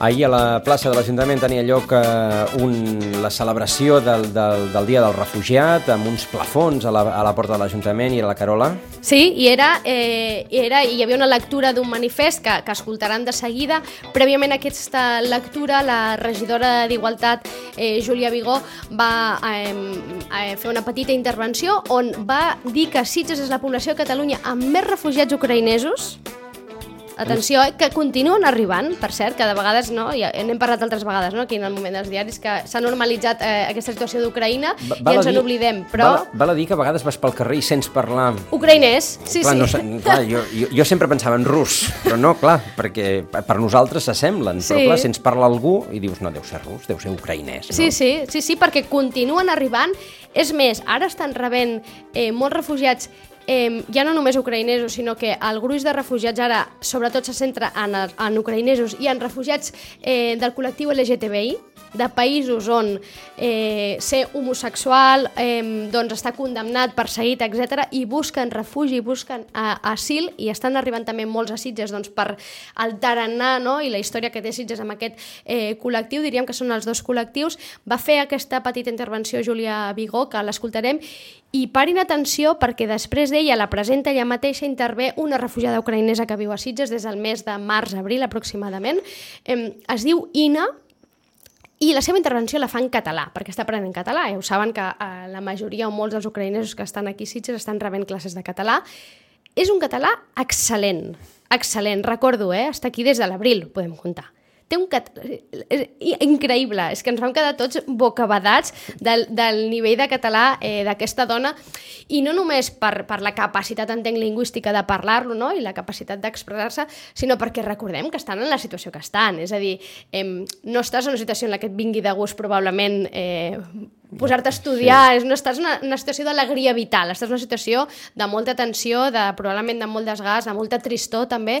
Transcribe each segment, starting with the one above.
Ahir a la plaça de l'Ajuntament tenia lloc eh, un, la celebració del, del, del Dia del Refugiat amb uns plafons a la, a la porta de l'Ajuntament i a la Carola. Sí, i era, eh, era, hi havia una lectura d'un manifest que, que escoltaran de seguida. Prèviament a aquesta lectura, la regidora d'Igualtat, eh, Júlia Vigó, va eh, eh, fer una petita intervenció on va dir que Sitges és la població de Catalunya amb més refugiats ucraïnesos Atenció, eh, que continuen arribant, per cert, que de vegades, no, ja n'hem parlat altres vegades, no, aquí en el moment dels diaris, que s'ha normalitzat eh, aquesta situació d'Ucraïna i ens en oblidem, però... Val, val a dir que a vegades vas pel carrer i sents parlar... Ucraïnès, sí, clar, sí. No, clar, jo, jo, jo sempre pensava en rus, però no, clar, perquè per nosaltres s'assemblen, sí. però clar, sents parlar algú i dius, no, deu ser rus, deu ser ucraïnès, no? Sí, sí, sí, sí, perquè continuen arribant. És més, ara estan rebent eh, molts refugiats eh, ja no només ucraïnesos, sinó que el gruix de refugiats ara sobretot se centra en, en ucraïnesos i en refugiats eh, del col·lectiu LGTBI, de països on eh, ser homosexual eh, doncs està condemnat, perseguit, etc i busquen refugi, busquen eh, asil i estan arribant també molts a Sitges doncs, per el tarannà no? i la història que té Sitges amb aquest eh, col·lectiu, diríem que són els dos col·lectius. Va fer aquesta petita intervenció Júlia Vigó, que l'escoltarem, i parin atenció perquè després d'ella la presenta ella mateixa intervé una refugiada ucraïnesa que viu a Sitges des del mes de març-abril aproximadament. Es diu Ina, i la seva intervenció la fa en català, perquè està aprenent català. Ja ho saben que eh, la majoria o molts dels ucraïnesos que estan aquí a Sitges estan rebent classes de català. És un català excel·lent, excel·lent. Recordo, eh? està aquí des de l'abril, podem comptar té un cat... És increïble, és que ens vam quedar tots bocabadats del, del nivell de català eh, d'aquesta dona i no només per, per la capacitat, entenc, lingüística de parlar-lo no? i la capacitat d'expressar-se, sinó perquè recordem que estan en la situació que estan, és a dir, eh, no estàs en una situació en la que et vingui de gust probablement eh, posar-te a estudiar, sí. és, no estàs en una, una situació d'alegria vital, estàs en una situació de molta tensió, de, probablement de molt desgast, de molta tristor també,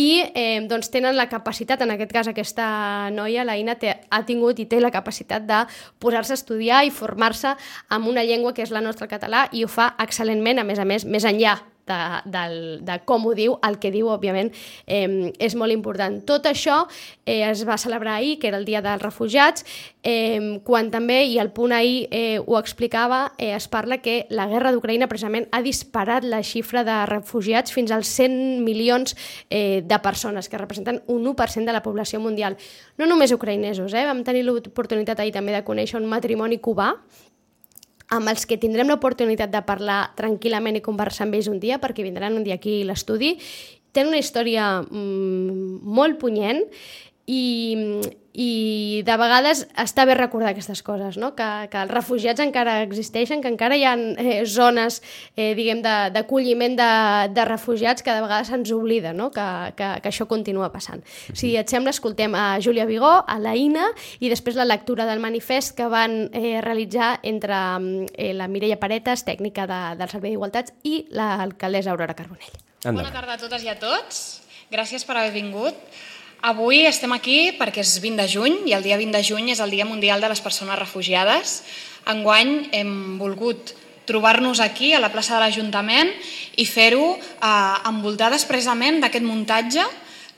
i eh, doncs tenen la capacitat, en aquest cas aquesta noia, la Ina, té, ha tingut i té la capacitat de posar-se a estudiar i formar-se amb una llengua que és la nostra català i ho fa excel·lentment, a més a més, més enllà de, de, de com ho diu, el que diu, òbviament, eh, és molt important. Tot això eh, es va celebrar ahir, que era el Dia dels Refugiats, eh, quan també, i el punt ahir eh, ho explicava, eh, es parla que la guerra d'Ucraïna precisament ha disparat la xifra de refugiats fins als 100 milions eh, de persones, que representen un 1% de la població mundial. No només ucraïnesos, eh? vam tenir l'oportunitat ahir també de conèixer un matrimoni cubà amb els que tindrem l'oportunitat de parlar tranquil·lament i conversar amb ells un dia, perquè vindran un dia aquí a l'estudi. Tenen una història mm, molt punyent i, i de vegades està bé recordar aquestes coses, no? que, que els refugiats encara existeixen, que encara hi ha eh, zones eh, diguem d'acolliment de, de refugiats que de vegades se'ns oblida no? que, que, que això continua passant. Si et sembla, escoltem a Júlia Vigó, a la Ina i després la lectura del manifest que van eh, realitzar entre eh, la Mireia Paretes, tècnica de, del Servei d'Igualtats, i l'alcaldessa Aurora Carbonell. Endavant. Bona tarda a totes i a tots. Gràcies per haver vingut. Avui estem aquí perquè és 20 de juny i el dia 20 de juny és el Dia Mundial de les Persones Refugiades. Enguany hem volgut trobar-nos aquí a la plaça de l'Ajuntament i fer-ho eh, envoltades precisament d'aquest muntatge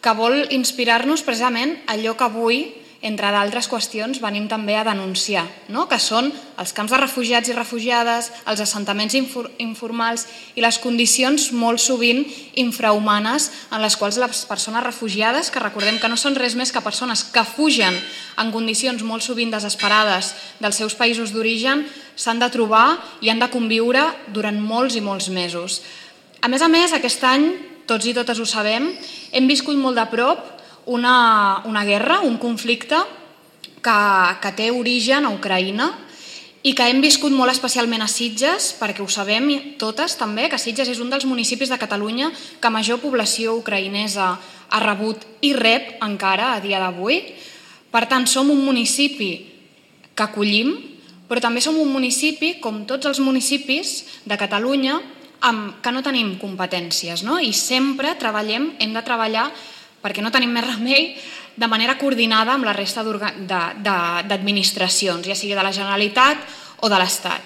que vol inspirar-nos precisament allò que avui entre d'altres qüestions, venim també a denunciar, no? que són els camps de refugiats i refugiades, els assentaments infor informals i les condicions molt sovint infrahumanes en les quals les persones refugiades, que recordem que no són res més que persones que fugen en condicions molt sovint desesperades dels seus països d'origen, s'han de trobar i han de conviure durant molts i molts mesos. A més a més, aquest any, tots i totes ho sabem, hem viscut molt de prop una, una guerra, un conflicte que, que té origen a Ucraïna i que hem viscut molt especialment a Sitges, perquè ho sabem totes també, que Sitges és un dels municipis de Catalunya que major població ucraïnesa ha rebut i rep encara a dia d'avui. Per tant, som un municipi que acollim, però també som un municipi, com tots els municipis de Catalunya, amb, que no tenim competències, no? i sempre treballem, hem de treballar perquè no tenim més remei, de manera coordinada amb la resta d'administracions, ja sigui de la Generalitat o de l'Estat.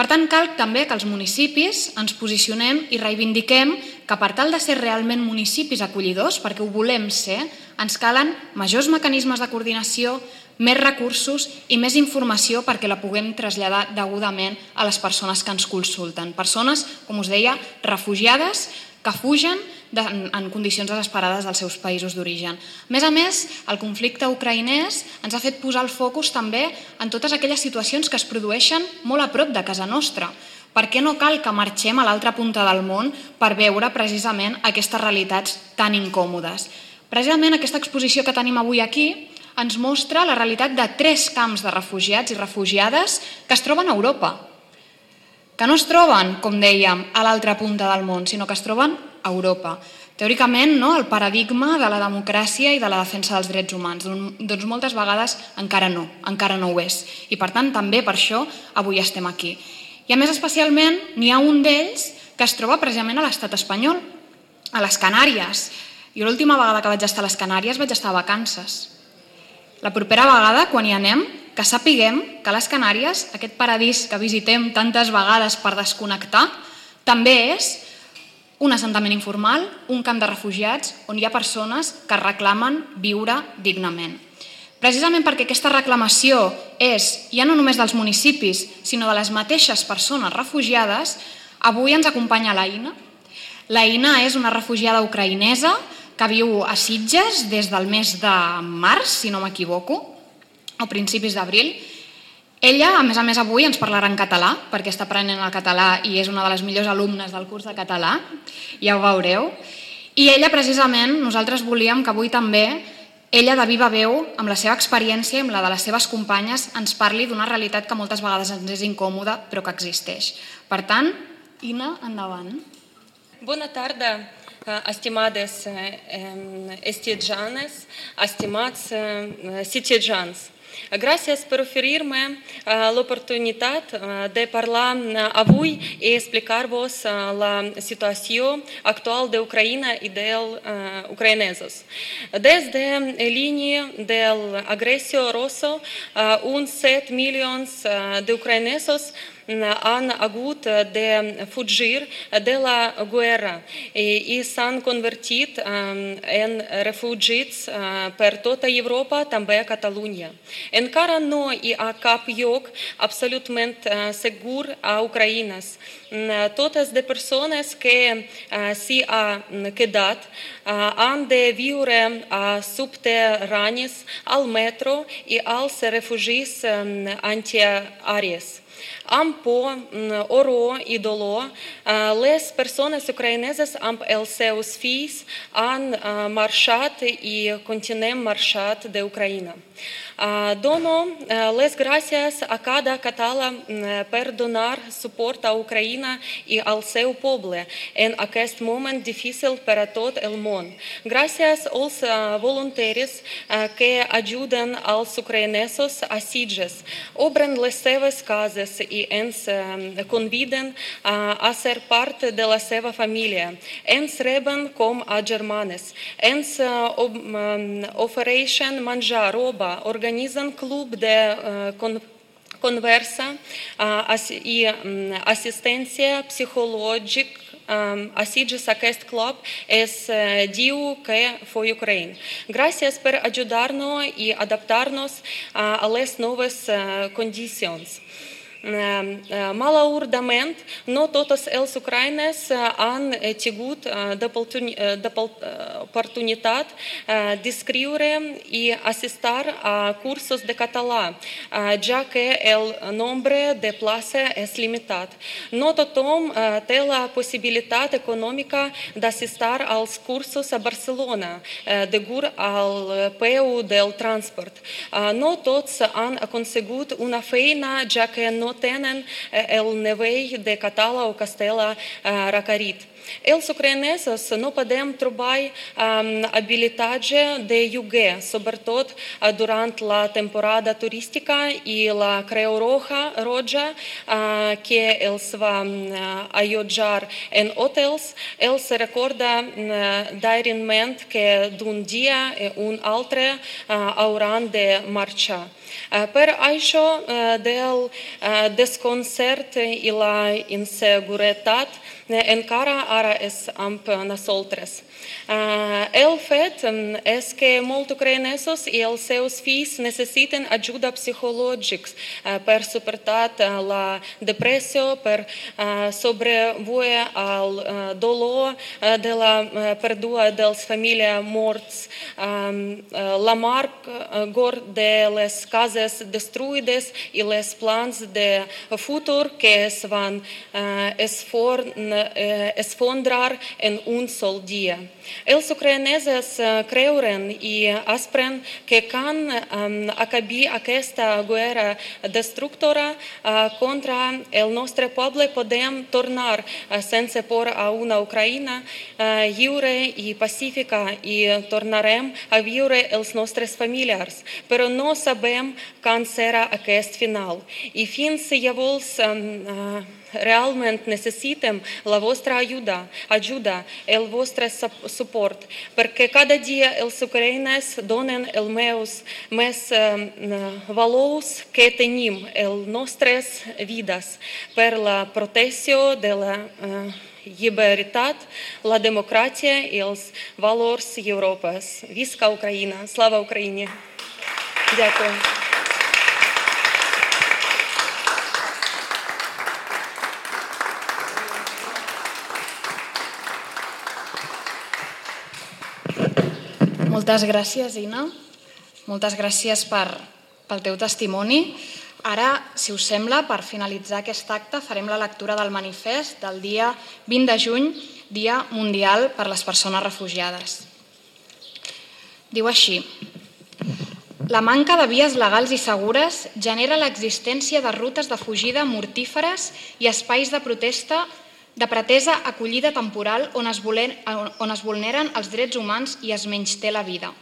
Per tant, cal també que els municipis ens posicionem i reivindiquem que per tal de ser realment municipis acollidors, perquè ho volem ser, ens calen majors mecanismes de coordinació, més recursos i més informació perquè la puguem traslladar degudament a les persones que ens consulten. Persones, com us deia, refugiades que fugen de, en, en condicions desesperades dels seus països d'origen. A més a més, el conflicte ucraïnès ens ha fet posar el focus també en totes aquelles situacions que es produeixen molt a prop de casa nostra. Per què no cal que marxem a l'altra punta del món per veure precisament aquestes realitats tan incòmodes? Precisament aquesta exposició que tenim avui aquí ens mostra la realitat de tres camps de refugiats i refugiades que es troben a Europa, que no es troben, com dèiem, a l'altra punta del món, sinó que es troben a Europa. Teòricament, no, el paradigma de la democràcia i de la defensa dels drets humans, doncs moltes vegades encara no, encara no ho és. I per tant, també per això avui estem aquí. I a més, especialment, n'hi ha un d'ells que es troba precisament a l'estat espanyol, a les Canàries. Jo l'última vegada que vaig estar a les Canàries vaig estar a vacances. La propera vegada, quan hi anem, que sapiguem que les Canàries, aquest paradís que visitem tantes vegades per desconnectar, també és un assentament informal, un camp de refugiats on hi ha persones que reclamen viure dignament. Precisament perquè aquesta reclamació és ja no només dels municipis, sinó de les mateixes persones refugiades, avui ens acompanya l'Aina. L'Aina és una refugiada ucraïnesa que viu a Sitges des del mes de març, si no m'equivoco, o principis d'abril. Ella, a més a més, avui ens parlarà en català, perquè està aprenent el català i és una de les millors alumnes del curs de català, ja ho veureu. I ella, precisament, nosaltres volíem que avui també ella, de viva veu, amb la seva experiència i amb la de les seves companyes, ens parli d'una realitat que moltes vegades ens és incòmoda, però que existeix. Per tant, Ina, endavant. Bona tarda. estimadas estudiantes, estimados cidadãos. Gracias por oferir-me uh, l'oportunitat uh, de parlar uh, avui i explicar-vos uh, la situació actual de Ucraïna i dels uh, ucraïnesos. Des de línia de l'agressió russa, uh, uns 7 milions uh, d'ucraïnesos han hagut de fugir de la guerra i s'han convertit en refugiats per tota Europa, també a Catalunya. Encara no hi ha cap lloc absolutament segur a Ucraïna. Totes les persones que s'hi han quedat han de viure subterranis al metro i als refugiats antiaris. Am por oro e dolor, les persoas ucrainenses amb els seus fills han marxat i continuem marxat de Ucraïna. Dono les gràcies a cada català per donar suport a Ucraïna i al seu poble en aquest moment difícil per a tot el món. Gràcies als voluntaris que ajuden als ucraïnesos a Sitges, obren les seves cases i ens conviden a ser part de la seva família. Ens reben com a germanes. Ens ofereixen menjar, roba, organització organizam club de conversa i assistència psicològica a Sitges aquest club es diu que foi Ucraïna. Gràcies per ajudar-nos i adaptar-nos a les noves condicions. Malaurdament, no totes els ucraïnes han tingut d'oportunitat d'escriure i assistir a cursos de català, ja que el nombre de places és limitat. No tothom té la possibilitat econòmica d'assistir als cursos a Barcelona, degut al peu del transport. No tots han aconsegut una feina, ja que no nivell de Catala o Castella Racarit. Els ucraïnesos no podem trobar um, habilitatge de lloguer, sobretot uh, durant la temporada turística i la Creu Roja, Roja uh, que els va uh, allotjar en hotels, els recorda uh, darrerament que d'un dia un altre uh, hauran de marxar. Per això, del desconcert i la inseguretat encara gitare is amp eh, na soltres. El fet és que molts ucraïnesos i els seus fills necessiten ajuda psicològica per suportar la depressió, per sobreviure al dolor de la pèrdua dels famílies morts, la l'amargor de les cases destruïdes i les plans de futur que es van esfondrar en un sol dia. Els ucraïnesos creuen i esperen que quan acabi aquesta guerra destructora contra el nostre poble podem tornar sense por a una Ucraïna lliure i pacífica i tornarem a viure els nostres familiars, però no sabem quan serà aquest final. I fins llavors realment necessitem la vostra ajuda, ajuda el vostre suport, perquè cada dia els ucraïnes donen els meus més valors que tenim, les nostres vides, per la protecció de la la democràcia i els valors Europes. Visca Ucraïna! Слава Україні! Дякую. Moltes gràcies, Ina. Moltes gràcies per, pel teu testimoni. Ara, si us sembla, per finalitzar aquest acte, farem la lectura del manifest del dia 20 de juny, Dia Mundial per les Persones Refugiades. Diu així. La manca de vies legals i segures genera l'existència de rutes de fugida mortíferes i espais de protesta de pretesa acollida temporal on es, volen, on es vulneren els drets humans i es menysté la vida.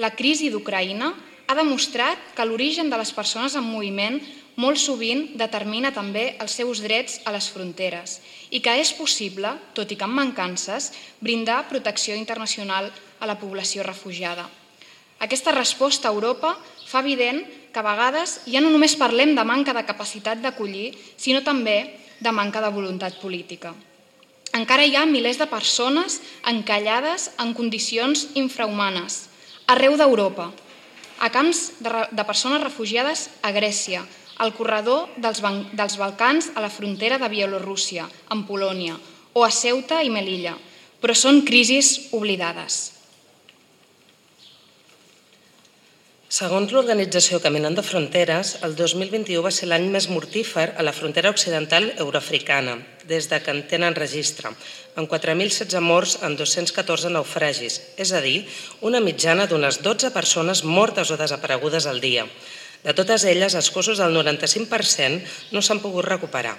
La crisi d'Ucraïna ha demostrat que l'origen de les persones en moviment molt sovint determina també els seus drets a les fronteres i que és possible, tot i que amb mancances, brindar protecció internacional a la població refugiada. Aquesta resposta a Europa fa evident que a vegades ja no només parlem de manca de capacitat d'acollir, sinó també de manca de voluntat política. Encara hi ha milers de persones encallades en condicions infrahumanes, arreu d'Europa, a camps de, de persones refugiades a Grècia, al corredor dels, dels Balcans a la frontera de Bielorússia, en Polònia, o a Ceuta i Melilla, però són crisis oblidades. Segons l'organització Caminant de Fronteres, el 2021 va ser l'any més mortífer a la frontera occidental euroafricana, des de que en tenen registre, amb 4.016 morts en 214 naufragis, és a dir, una mitjana d'unes 12 persones mortes o desaparegudes al dia. De totes elles, els cossos del 95% no s'han pogut recuperar.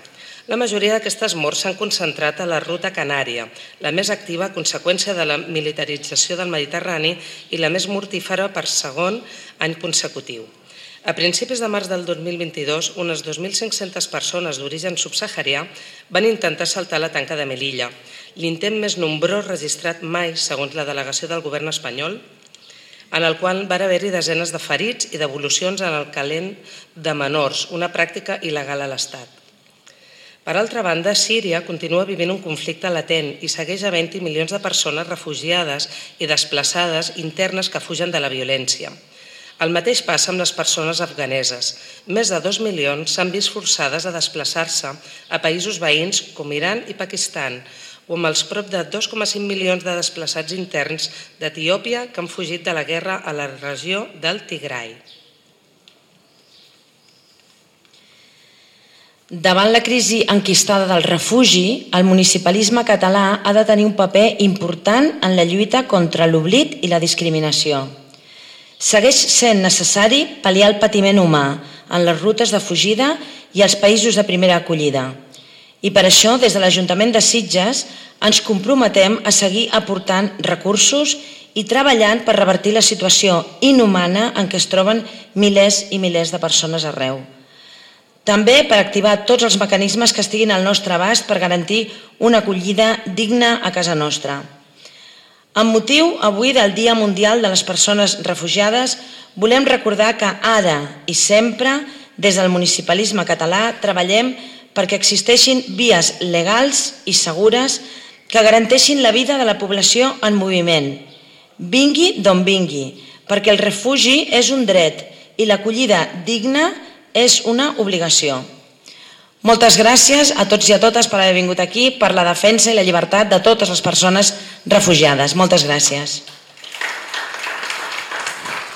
La majoria d'aquestes morts s'han concentrat a la ruta canària, la més activa a conseqüència de la militarització del Mediterrani i la més mortífera per segon any consecutiu. A principis de març del 2022, unes 2.500 persones d'origen subsaharià van intentar saltar la tanca de Melilla, l'intent més nombrós registrat mai, segons la delegació del govern espanyol, en el qual va haver-hi desenes de ferits i devolucions en el calent de menors, una pràctica il·legal a l'Estat. Per altra banda, Síria continua vivint un conflicte latent i segueix havent-hi milions de persones refugiades i desplaçades internes que fugen de la violència. El mateix passa amb les persones afganeses. Més de dos milions s'han vist forçades a desplaçar-se a països veïns com Iran i Pakistan, o amb els prop de 2,5 milions de desplaçats interns d'Etiòpia que han fugit de la guerra a la regió del Tigray. Davant la crisi enquistada del refugi, el municipalisme català ha de tenir un paper important en la lluita contra l'oblit i la discriminació. Segueix sent necessari pal·liar el patiment humà en les rutes de fugida i els països de primera acollida. I per això, des de l'Ajuntament de Sitges, ens comprometem a seguir aportant recursos i treballant per revertir la situació inhumana en què es troben milers i milers de persones arreu. També per activar tots els mecanismes que estiguin al nostre abast per garantir una acollida digna a casa nostra. Amb motiu avui del Dia Mundial de les Persones Refugiades, volem recordar que ara i sempre, des del municipalisme català, treballem perquè existeixin vies legals i segures que garanteixin la vida de la població en moviment, vingui d'on vingui, perquè el refugi és un dret i l'acollida digna és una obligació. Moltes gràcies a tots i a totes per haver vingut aquí per la defensa i la llibertat de totes les persones refugiades. Moltes gràcies.